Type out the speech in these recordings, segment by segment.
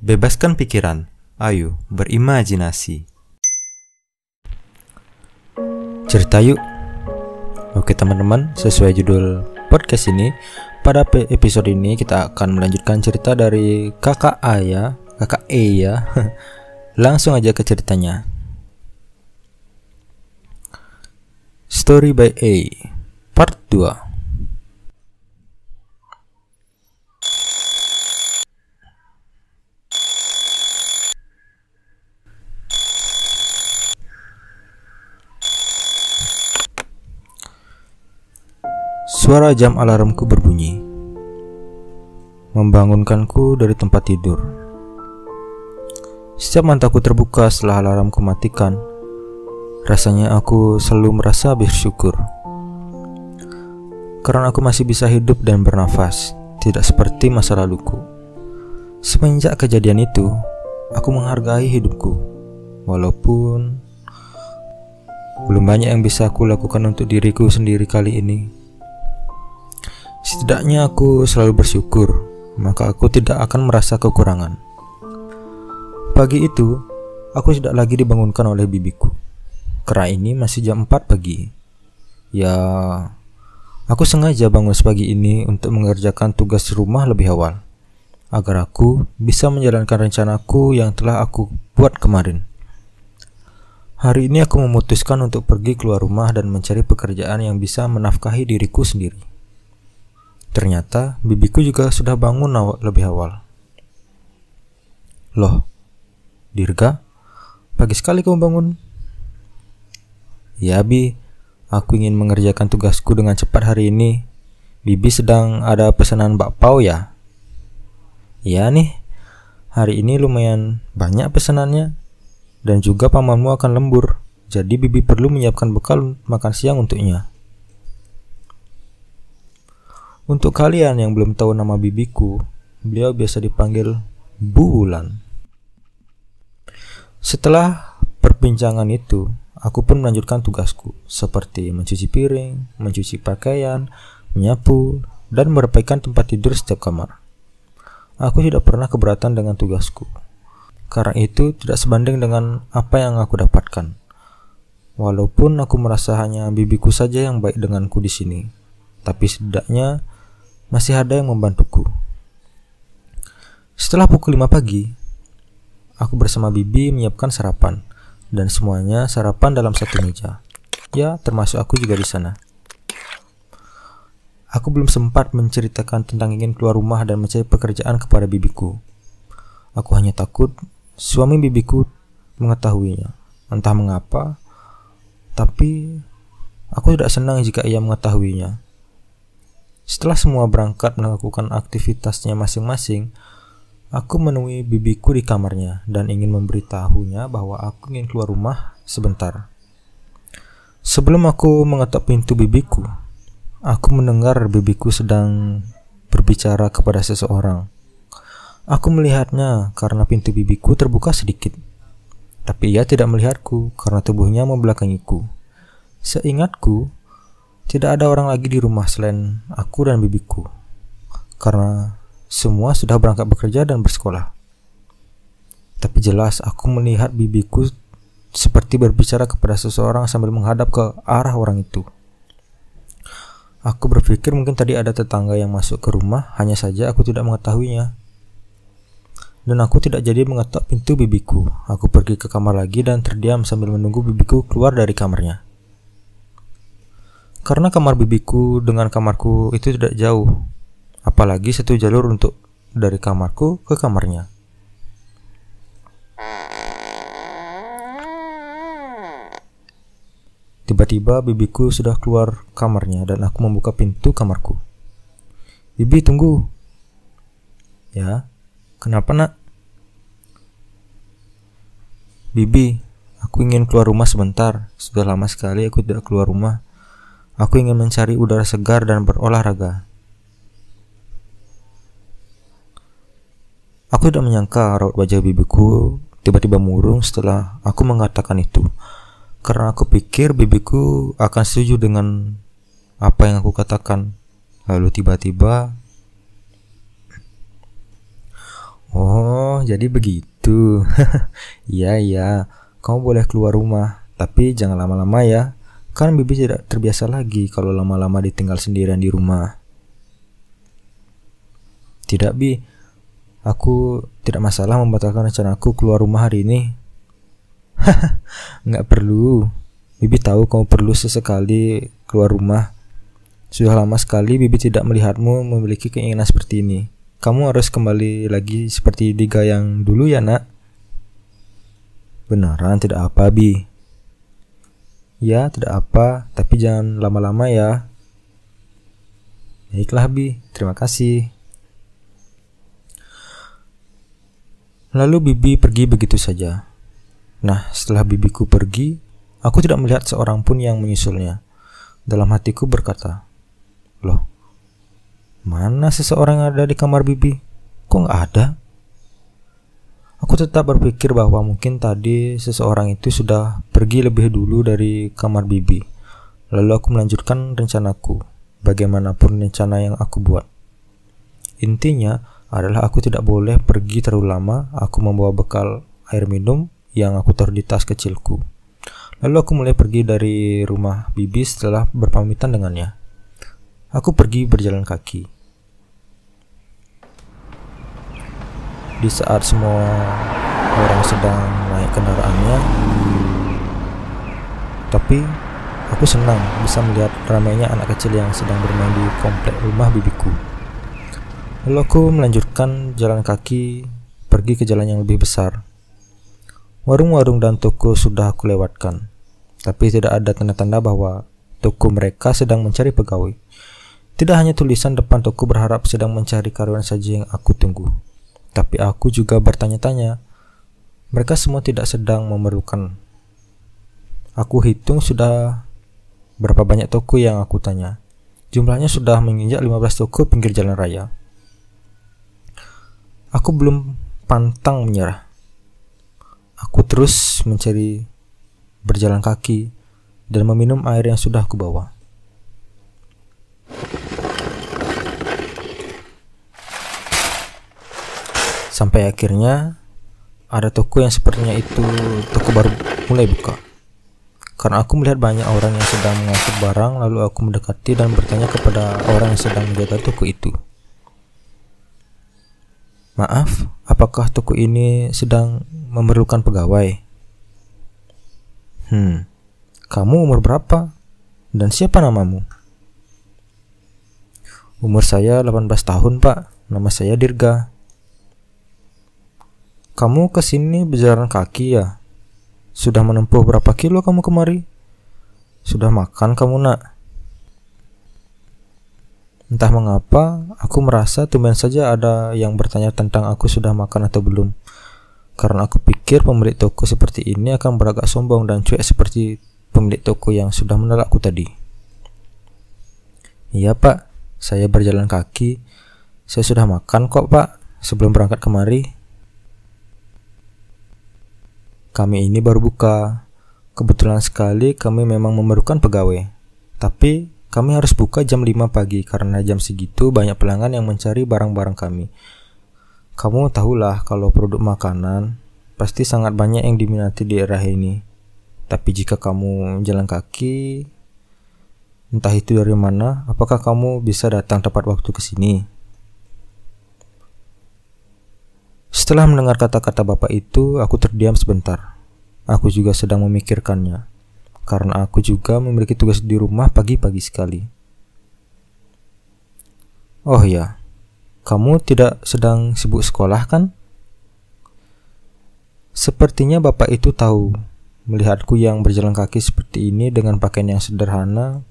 Bebaskan pikiran, ayo berimajinasi. Cerita yuk. Oke teman-teman, sesuai judul podcast ini, pada episode ini kita akan melanjutkan cerita dari kakak A ya, kakak E ya. Langsung aja ke ceritanya. Story by A, part 2. Suara jam alarmku berbunyi, membangunkanku dari tempat tidur. Setiap mataku terbuka setelah alarmku matikan, rasanya aku selalu merasa bersyukur. Karena aku masih bisa hidup dan bernafas, tidak seperti masa laluku. Semenjak kejadian itu, aku menghargai hidupku, walaupun belum banyak yang bisa aku lakukan untuk diriku sendiri kali ini. Setidaknya aku selalu bersyukur, maka aku tidak akan merasa kekurangan. Pagi itu, aku tidak lagi dibangunkan oleh bibiku. Karena ini masih jam 4 pagi. Ya, aku sengaja bangun sepagi ini untuk mengerjakan tugas rumah lebih awal, agar aku bisa menjalankan rencanaku yang telah aku buat kemarin. Hari ini aku memutuskan untuk pergi keluar rumah dan mencari pekerjaan yang bisa menafkahi diriku sendiri. Ternyata bibiku juga sudah bangun awal lebih awal. Loh, Dirga, pagi sekali kamu bangun. Ya, Bi, aku ingin mengerjakan tugasku dengan cepat hari ini. Bibi sedang ada pesanan bakpao ya? Ya nih, hari ini lumayan banyak pesanannya. Dan juga pamanmu akan lembur, jadi Bibi perlu menyiapkan bekal makan siang untuknya. Untuk kalian yang belum tahu nama bibiku, beliau biasa dipanggil Bulan. Setelah perbincangan itu, aku pun melanjutkan tugasku, seperti mencuci piring, mencuci pakaian, menyapu, dan meropaikan tempat tidur setiap kamar. Aku tidak pernah keberatan dengan tugasku. Karena itu tidak sebanding dengan apa yang aku dapatkan. Walaupun aku merasa hanya bibiku saja yang baik denganku di sini, tapi setidaknya masih ada yang membantuku. Setelah pukul 5 pagi, aku bersama Bibi menyiapkan sarapan dan semuanya sarapan dalam satu meja. Ya, termasuk aku juga di sana. Aku belum sempat menceritakan tentang ingin keluar rumah dan mencari pekerjaan kepada bibiku. Aku hanya takut suami bibiku mengetahuinya. Entah mengapa, tapi aku tidak senang jika ia mengetahuinya. Setelah semua berangkat melakukan aktivitasnya masing-masing, aku menemui bibiku di kamarnya dan ingin memberitahunya bahwa aku ingin keluar rumah sebentar. Sebelum aku mengetuk pintu bibiku, aku mendengar bibiku sedang berbicara kepada seseorang. Aku melihatnya karena pintu bibiku terbuka sedikit. Tapi ia tidak melihatku karena tubuhnya membelakangiku. Seingatku, tidak ada orang lagi di rumah selain aku dan bibiku. Karena semua sudah berangkat bekerja dan bersekolah. Tapi jelas aku melihat bibiku seperti berbicara kepada seseorang sambil menghadap ke arah orang itu. Aku berpikir mungkin tadi ada tetangga yang masuk ke rumah, hanya saja aku tidak mengetahuinya. Dan aku tidak jadi mengetok pintu bibiku. Aku pergi ke kamar lagi dan terdiam sambil menunggu bibiku keluar dari kamarnya. Karena kamar bibiku dengan kamarku itu tidak jauh, apalagi satu jalur untuk dari kamarku ke kamarnya. Tiba-tiba bibiku sudah keluar kamarnya dan aku membuka pintu kamarku. Bibi tunggu. Ya, kenapa nak? Bibi, aku ingin keluar rumah sebentar. Sudah lama sekali aku tidak keluar rumah. Aku ingin mencari udara segar dan berolahraga. Aku tidak menyangka raut wajah bibiku tiba-tiba murung setelah aku mengatakan itu. Karena aku pikir bibiku akan setuju dengan apa yang aku katakan. Lalu tiba-tiba Oh, jadi begitu. Iya, iya. Kamu boleh keluar rumah, tapi jangan lama-lama ya. Kan Bibi tidak terbiasa lagi kalau lama-lama ditinggal sendirian di rumah. Tidak, Bi. Aku tidak masalah membatalkan rencanaku keluar rumah hari ini. Nggak perlu. Bibi tahu kamu perlu sesekali keluar rumah. Sudah lama sekali Bibi tidak melihatmu memiliki keinginan seperti ini. Kamu harus kembali lagi seperti Diga yang dulu ya nak? Beneran tidak apa Bi. Ya tidak apa, tapi jangan lama-lama ya. Baiklah Bi, terima kasih. Lalu Bibi pergi begitu saja. Nah, setelah bibiku pergi, aku tidak melihat seorang pun yang menyusulnya. Dalam hatiku berkata, Loh, mana seseorang yang ada di kamar bibi? Kok nggak ada? Aku tetap berpikir bahwa mungkin tadi seseorang itu sudah pergi lebih dulu dari kamar bibi. Lalu aku melanjutkan rencanaku, bagaimanapun rencana yang aku buat. Intinya, adalah aku tidak boleh pergi terlalu lama, aku membawa bekal air minum yang aku taruh di tas kecilku. Lalu aku mulai pergi dari rumah Bibi setelah berpamitan dengannya. Aku pergi berjalan kaki. Di saat semua orang sedang naik kendaraannya, tapi aku senang bisa melihat ramainya anak kecil yang sedang bermain di komplek rumah bibiku. Lalu aku melanjutkan jalan kaki pergi ke jalan yang lebih besar. Warung-warung dan toko sudah aku lewatkan, tapi tidak ada tanda-tanda bahwa toko mereka sedang mencari pegawai. Tidak hanya tulisan depan toko berharap sedang mencari karyawan saja yang aku tunggu, tapi aku juga bertanya-tanya. Mereka semua tidak sedang memerlukan. Aku hitung sudah berapa banyak toko yang aku tanya. Jumlahnya sudah menginjak 15 toko pinggir jalan raya. Aku belum pantang menyerah. Aku terus mencari berjalan kaki dan meminum air yang sudah aku bawa. Sampai akhirnya ada toko yang sepertinya itu toko baru mulai buka. Karena aku melihat banyak orang yang sedang mengangkut barang, lalu aku mendekati dan bertanya kepada orang yang sedang menjaga toko itu. Maaf, apakah toko ini sedang memerlukan pegawai? Hmm, kamu umur berapa? Dan siapa namamu? Umur saya 18 tahun, Pak. Nama saya Dirga. Kamu ke sini berjalan kaki ya? Sudah menempuh berapa kilo kamu kemari? Sudah makan kamu, Nak? Entah mengapa, aku merasa tumben saja ada yang bertanya tentang aku sudah makan atau belum. Karena aku pikir pemilik toko seperti ini akan beragak sombong dan cuek seperti pemilik toko yang sudah menolakku tadi. Iya pak, saya berjalan kaki. Saya sudah makan kok pak, sebelum berangkat kemari. Kami ini baru buka. Kebetulan sekali kami memang memerlukan pegawai. Tapi kami harus buka jam 5 pagi karena jam segitu banyak pelanggan yang mencari barang-barang kami. Kamu tahulah kalau produk makanan pasti sangat banyak yang diminati di daerah ini. Tapi jika kamu jalan kaki, entah itu dari mana, apakah kamu bisa datang tepat waktu ke sini? Setelah mendengar kata-kata bapak itu, aku terdiam sebentar. Aku juga sedang memikirkannya karena aku juga memiliki tugas di rumah pagi-pagi sekali. Oh ya, kamu tidak sedang sibuk sekolah kan? Sepertinya bapak itu tahu melihatku yang berjalan kaki seperti ini dengan pakaian yang sederhana.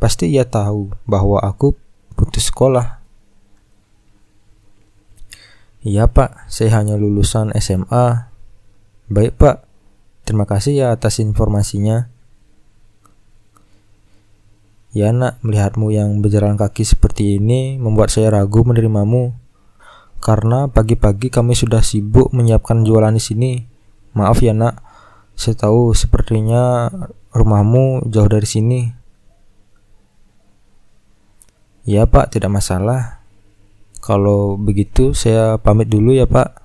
Pasti ia tahu bahwa aku putus sekolah. Iya pak, saya hanya lulusan SMA. Baik pak, terima kasih ya atas informasinya. Ya nak, melihatmu yang berjalan kaki seperti ini membuat saya ragu menerimamu. Karena pagi-pagi kami sudah sibuk menyiapkan jualan di sini. Maaf ya nak, saya tahu sepertinya rumahmu jauh dari sini. Ya pak, tidak masalah. Kalau begitu saya pamit dulu ya pak.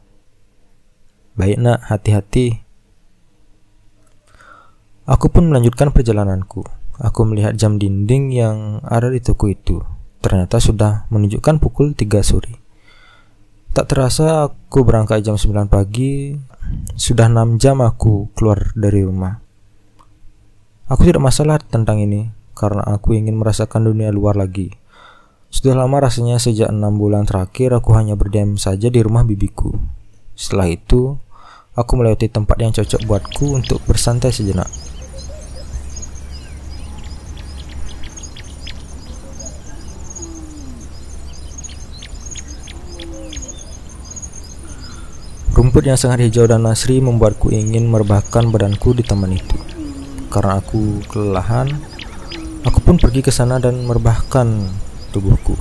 Baik nak, hati-hati. Aku pun melanjutkan perjalananku. Aku melihat jam dinding yang ada di toko itu. Ternyata sudah menunjukkan pukul 3 sore. Tak terasa aku berangkat jam 9 pagi. Sudah 6 jam aku keluar dari rumah. Aku tidak masalah tentang ini karena aku ingin merasakan dunia luar lagi. Sudah lama rasanya sejak enam bulan terakhir aku hanya berdiam saja di rumah bibiku. Setelah itu, aku melewati tempat yang cocok buatku untuk bersantai sejenak. Rumput yang sangat hijau dan asri membuatku ingin merebahkan badanku di taman itu. Karena aku kelelahan, aku pun pergi ke sana dan merebahkan tubuhku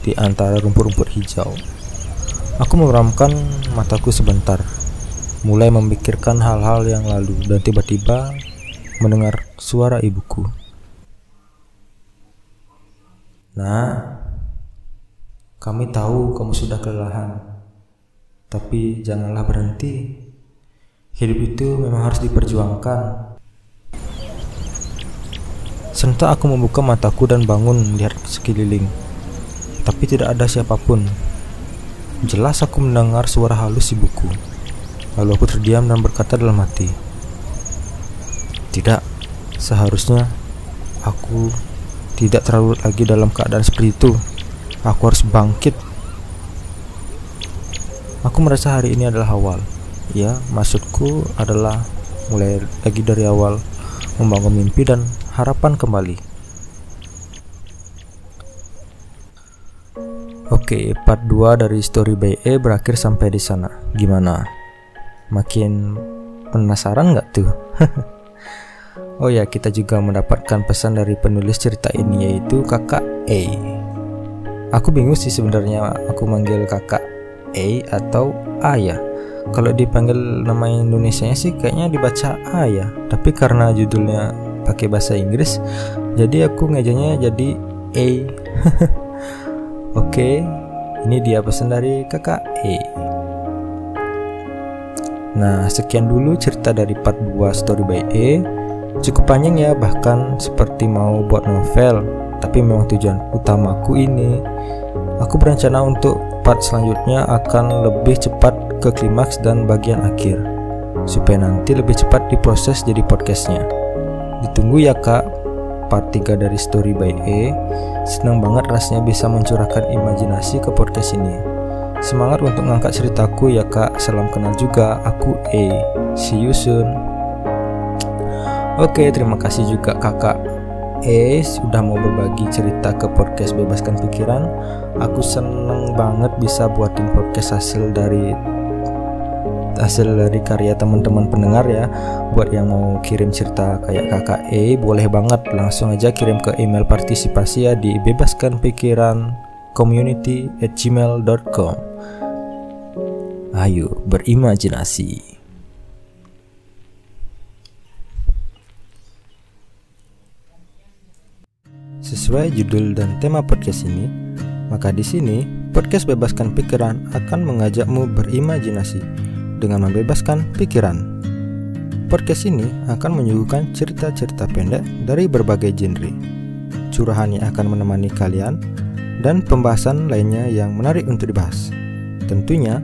di antara rumput-rumput hijau. Aku meramkan mataku sebentar, mulai memikirkan hal-hal yang lalu dan tiba-tiba mendengar suara ibuku. Nah, kami tahu kamu sudah kelelahan tapi janganlah berhenti. Hidup itu memang harus diperjuangkan. Serentak aku membuka mataku dan bangun melihat sekeliling. Tapi tidak ada siapa pun. Jelas aku mendengar suara halus ibuku. Lalu aku terdiam dan berkata dalam hati, "Tidak, seharusnya aku tidak terlalu lagi dalam keadaan seperti itu. Aku harus bangkit Aku merasa hari ini adalah awal. Ya, maksudku adalah mulai lagi dari awal membangun mimpi dan harapan kembali. Oke, part 2 dari Story by E berakhir sampai di sana. Gimana? Makin penasaran nggak tuh? oh ya, kita juga mendapatkan pesan dari penulis cerita ini yaitu kakak E. Aku bingung sih sebenarnya aku manggil kakak A atau A ya kalau dipanggil nama Indonesia sih kayaknya dibaca A ya tapi karena judulnya pakai bahasa Inggris jadi aku ngejanya jadi A oke ini dia pesan dari kakak E Nah, sekian dulu cerita dari part 2 Story by E. Cukup panjang ya, bahkan seperti mau buat novel. Tapi memang tujuan utamaku ini Aku berencana untuk part selanjutnya akan lebih cepat ke klimaks dan bagian akhir supaya nanti lebih cepat diproses jadi podcastnya. Ditunggu ya kak, part 3 dari Story by E. Senang banget rasanya bisa mencurahkan imajinasi ke podcast ini. Semangat untuk ngangkat ceritaku ya kak, salam kenal juga, aku E. See you soon. Oke, terima kasih juga kakak E sudah mau berbagi cerita ke podcast Bebaskan Pikiran. Aku seneng banget bisa buatin podcast hasil dari hasil dari karya teman-teman pendengar ya. Buat yang mau kirim cerita kayak kakak E, boleh banget langsung aja kirim ke email partisipasi ya di bebaskan pikiran community at gmail.com. Ayo berimajinasi. Sesuai judul dan tema podcast ini, maka di sini podcast Bebaskan Pikiran akan mengajakmu berimajinasi dengan membebaskan pikiran. Podcast ini akan menyuguhkan cerita-cerita pendek dari berbagai genre. Curahannya akan menemani kalian dan pembahasan lainnya yang menarik untuk dibahas. Tentunya,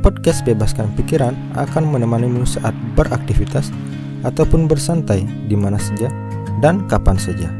podcast Bebaskan Pikiran akan menemanimu saat beraktivitas ataupun bersantai di mana saja dan kapan saja.